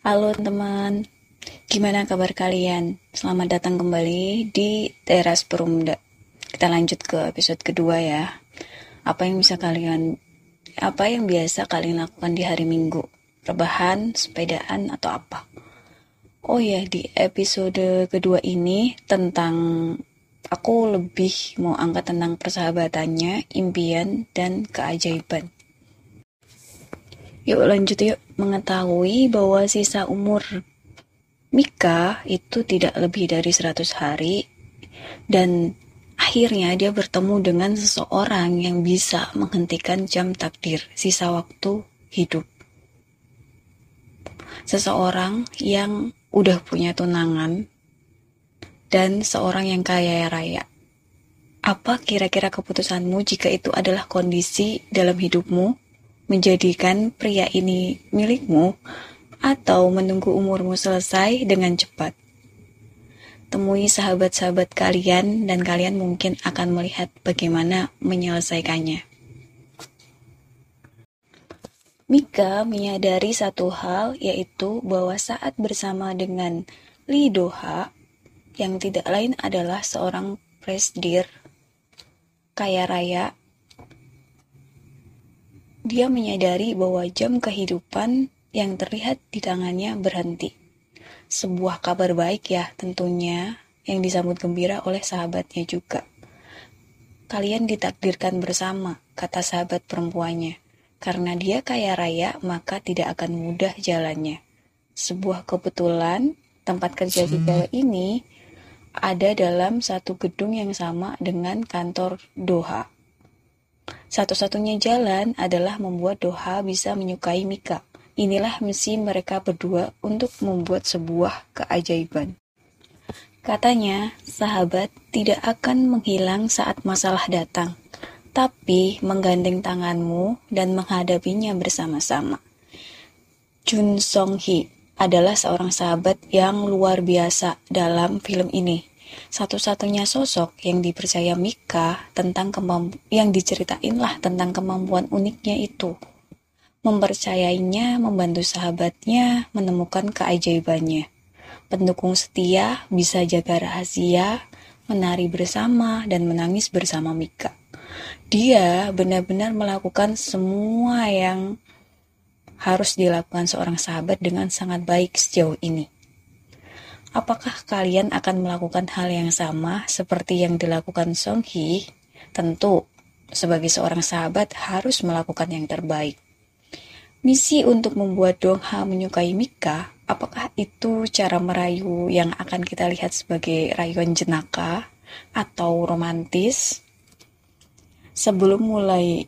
Halo teman, gimana kabar kalian? Selamat datang kembali di Teras Perumda. Kita lanjut ke episode kedua ya. Apa yang bisa kalian, apa yang biasa kalian lakukan di hari Minggu? Rebahan, sepedaan, atau apa? Oh ya, di episode kedua ini tentang aku lebih mau angkat tentang persahabatannya, impian, dan keajaiban. Yuk lanjut yuk mengetahui bahwa sisa umur Mika itu tidak lebih dari 100 hari dan akhirnya dia bertemu dengan seseorang yang bisa menghentikan jam takdir sisa waktu hidup. Seseorang yang udah punya tunangan dan seorang yang kaya raya. Apa kira-kira keputusanmu jika itu adalah kondisi dalam hidupmu? Menjadikan pria ini milikmu atau menunggu umurmu selesai dengan cepat. Temui sahabat-sahabat kalian dan kalian mungkin akan melihat bagaimana menyelesaikannya. Mika menyadari satu hal yaitu bahwa saat bersama dengan Lidoha yang tidak lain adalah seorang presdir kaya raya dia menyadari bahwa jam kehidupan yang terlihat di tangannya berhenti. Sebuah kabar baik ya tentunya yang disambut gembira oleh sahabatnya juga. Kalian ditakdirkan bersama, kata sahabat perempuannya. Karena dia kaya raya, maka tidak akan mudah jalannya. Sebuah kebetulan, tempat kerja si cewek ini ada dalam satu gedung yang sama dengan kantor Doha satu-satunya jalan adalah membuat Doha bisa menyukai Mika. Inilah misi mereka berdua untuk membuat sebuah keajaiban. Katanya, sahabat tidak akan menghilang saat masalah datang, tapi menggandeng tanganmu dan menghadapinya bersama-sama. Jun Song Hee adalah seorang sahabat yang luar biasa dalam film ini satu-satunya sosok yang dipercaya Mika tentang yang diceritain lah tentang kemampuan uniknya itu. Mempercayainya membantu sahabatnya menemukan keajaibannya. Pendukung setia bisa jaga rahasia, menari bersama, dan menangis bersama Mika. Dia benar-benar melakukan semua yang harus dilakukan seorang sahabat dengan sangat baik sejauh ini. Apakah kalian akan melakukan hal yang sama seperti yang dilakukan Song Hee? Tentu, sebagai seorang sahabat harus melakukan yang terbaik. Misi untuk membuat Dong Ha menyukai Mika, apakah itu cara merayu yang akan kita lihat sebagai rayuan jenaka atau romantis? Sebelum mulai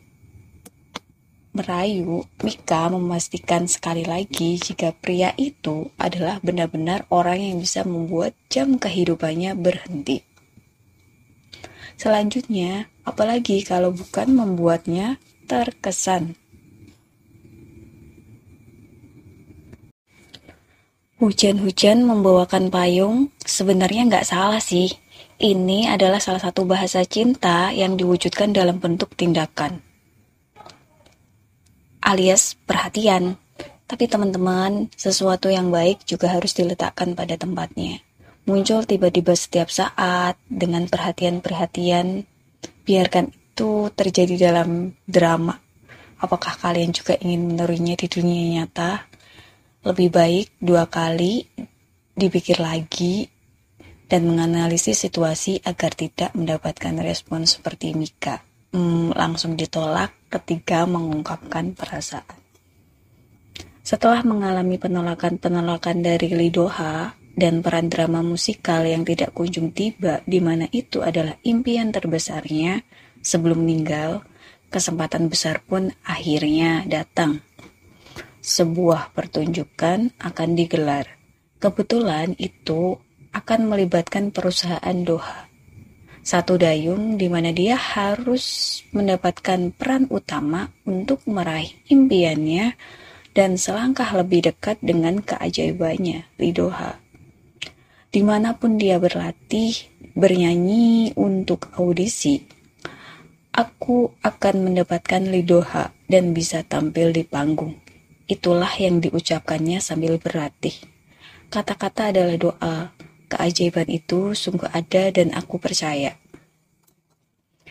merayu, Mika memastikan sekali lagi jika pria itu adalah benar-benar orang yang bisa membuat jam kehidupannya berhenti. Selanjutnya, apalagi kalau bukan membuatnya terkesan. Hujan-hujan membawakan payung sebenarnya nggak salah sih. Ini adalah salah satu bahasa cinta yang diwujudkan dalam bentuk tindakan alias perhatian. Tapi teman-teman, sesuatu yang baik juga harus diletakkan pada tempatnya. Muncul tiba-tiba setiap saat dengan perhatian-perhatian, biarkan itu terjadi dalam drama. Apakah kalian juga ingin menerunya di dunia nyata? Lebih baik dua kali dipikir lagi dan menganalisis situasi agar tidak mendapatkan respon seperti Mika hmm, langsung ditolak ketika mengungkapkan perasaan. Setelah mengalami penolakan-penolakan dari Lidoha dan peran drama musikal yang tidak kunjung tiba di mana itu adalah impian terbesarnya sebelum meninggal, kesempatan besar pun akhirnya datang. Sebuah pertunjukan akan digelar. Kebetulan itu akan melibatkan perusahaan Doha satu dayung di mana dia harus mendapatkan peran utama untuk meraih impiannya dan selangkah lebih dekat dengan keajaibannya, Lidoha. Di mana pun dia berlatih, bernyanyi untuk audisi, aku akan mendapatkan Lidoha dan bisa tampil di panggung. itulah yang diucapkannya sambil berlatih. Kata-kata adalah doa. Keajaiban itu sungguh ada dan aku percaya.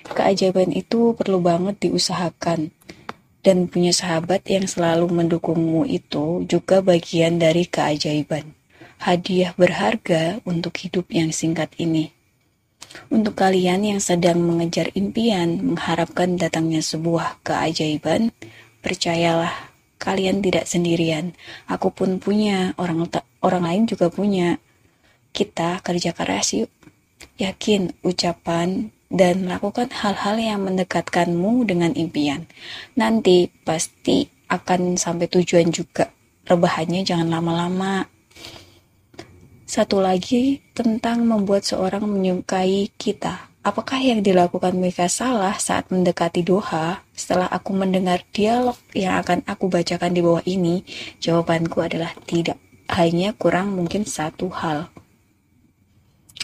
Keajaiban itu perlu banget diusahakan. Dan punya sahabat yang selalu mendukungmu itu juga bagian dari keajaiban. Hadiah berharga untuk hidup yang singkat ini. Untuk kalian yang sedang mengejar impian, mengharapkan datangnya sebuah keajaiban, percayalah, kalian tidak sendirian. Aku pun punya, orang orang lain juga punya. Kita kerja keras yuk. Yakin ucapan dan lakukan hal-hal yang mendekatkanmu dengan impian. Nanti pasti akan sampai tujuan juga. Rebahannya jangan lama-lama. Satu lagi tentang membuat seorang menyukai kita. Apakah yang dilakukan Mika salah saat mendekati Doha? Setelah aku mendengar dialog yang akan aku bacakan di bawah ini, jawabanku adalah tidak. Hanya kurang mungkin satu hal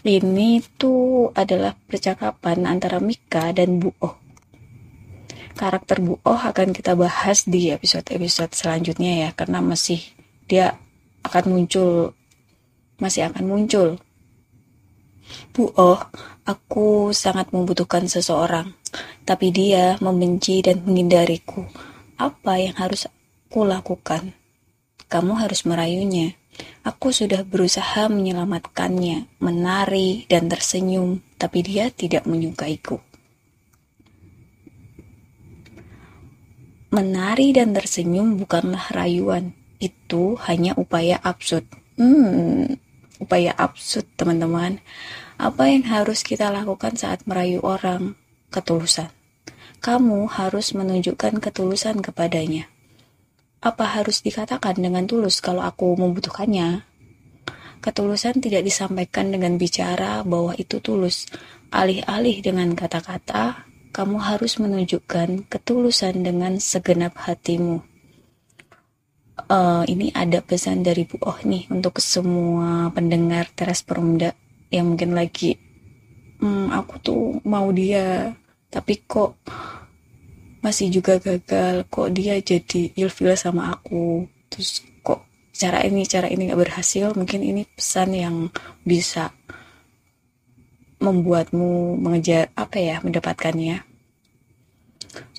ini tuh adalah percakapan antara Mika dan Bu Oh. Karakter Bu Oh akan kita bahas di episode-episode selanjutnya ya, karena masih dia akan muncul, masih akan muncul. Bu Oh, aku sangat membutuhkan seseorang, tapi dia membenci dan menghindariku. Apa yang harus aku lakukan? Kamu harus merayunya. Aku sudah berusaha menyelamatkannya, menari dan tersenyum, tapi dia tidak menyukaiku. Menari dan tersenyum bukanlah rayuan, itu hanya upaya absurd. Hmm, upaya absurd, teman-teman. Apa yang harus kita lakukan saat merayu orang? Ketulusan. Kamu harus menunjukkan ketulusan kepadanya apa harus dikatakan dengan tulus kalau aku membutuhkannya? Ketulusan tidak disampaikan dengan bicara bahwa itu tulus. Alih-alih dengan kata-kata, kamu harus menunjukkan ketulusan dengan segenap hatimu. Uh, ini ada pesan dari Bu Oh nih untuk semua pendengar teras perumda yang mungkin lagi, hmm, aku tuh mau dia, tapi kok masih juga gagal. Kok dia jadi ilfil sama aku? Terus kok cara ini cara ini gak berhasil? Mungkin ini pesan yang bisa membuatmu mengejar apa ya mendapatkannya.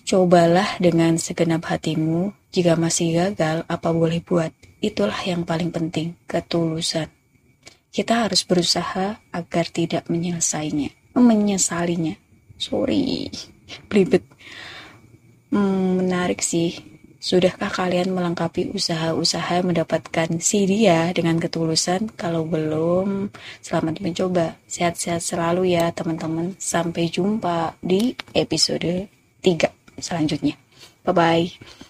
Cobalah dengan segenap hatimu. Jika masih gagal apa boleh buat? Itulah yang paling penting ketulusan. Kita harus berusaha agar tidak menyelesainya menyesalinya. Sorry belibet Hmm, menarik sih. Sudahkah kalian melengkapi usaha-usaha mendapatkan si dia dengan ketulusan? Kalau belum, selamat mencoba. Sehat-sehat selalu ya teman-teman. Sampai jumpa di episode 3 selanjutnya. Bye-bye.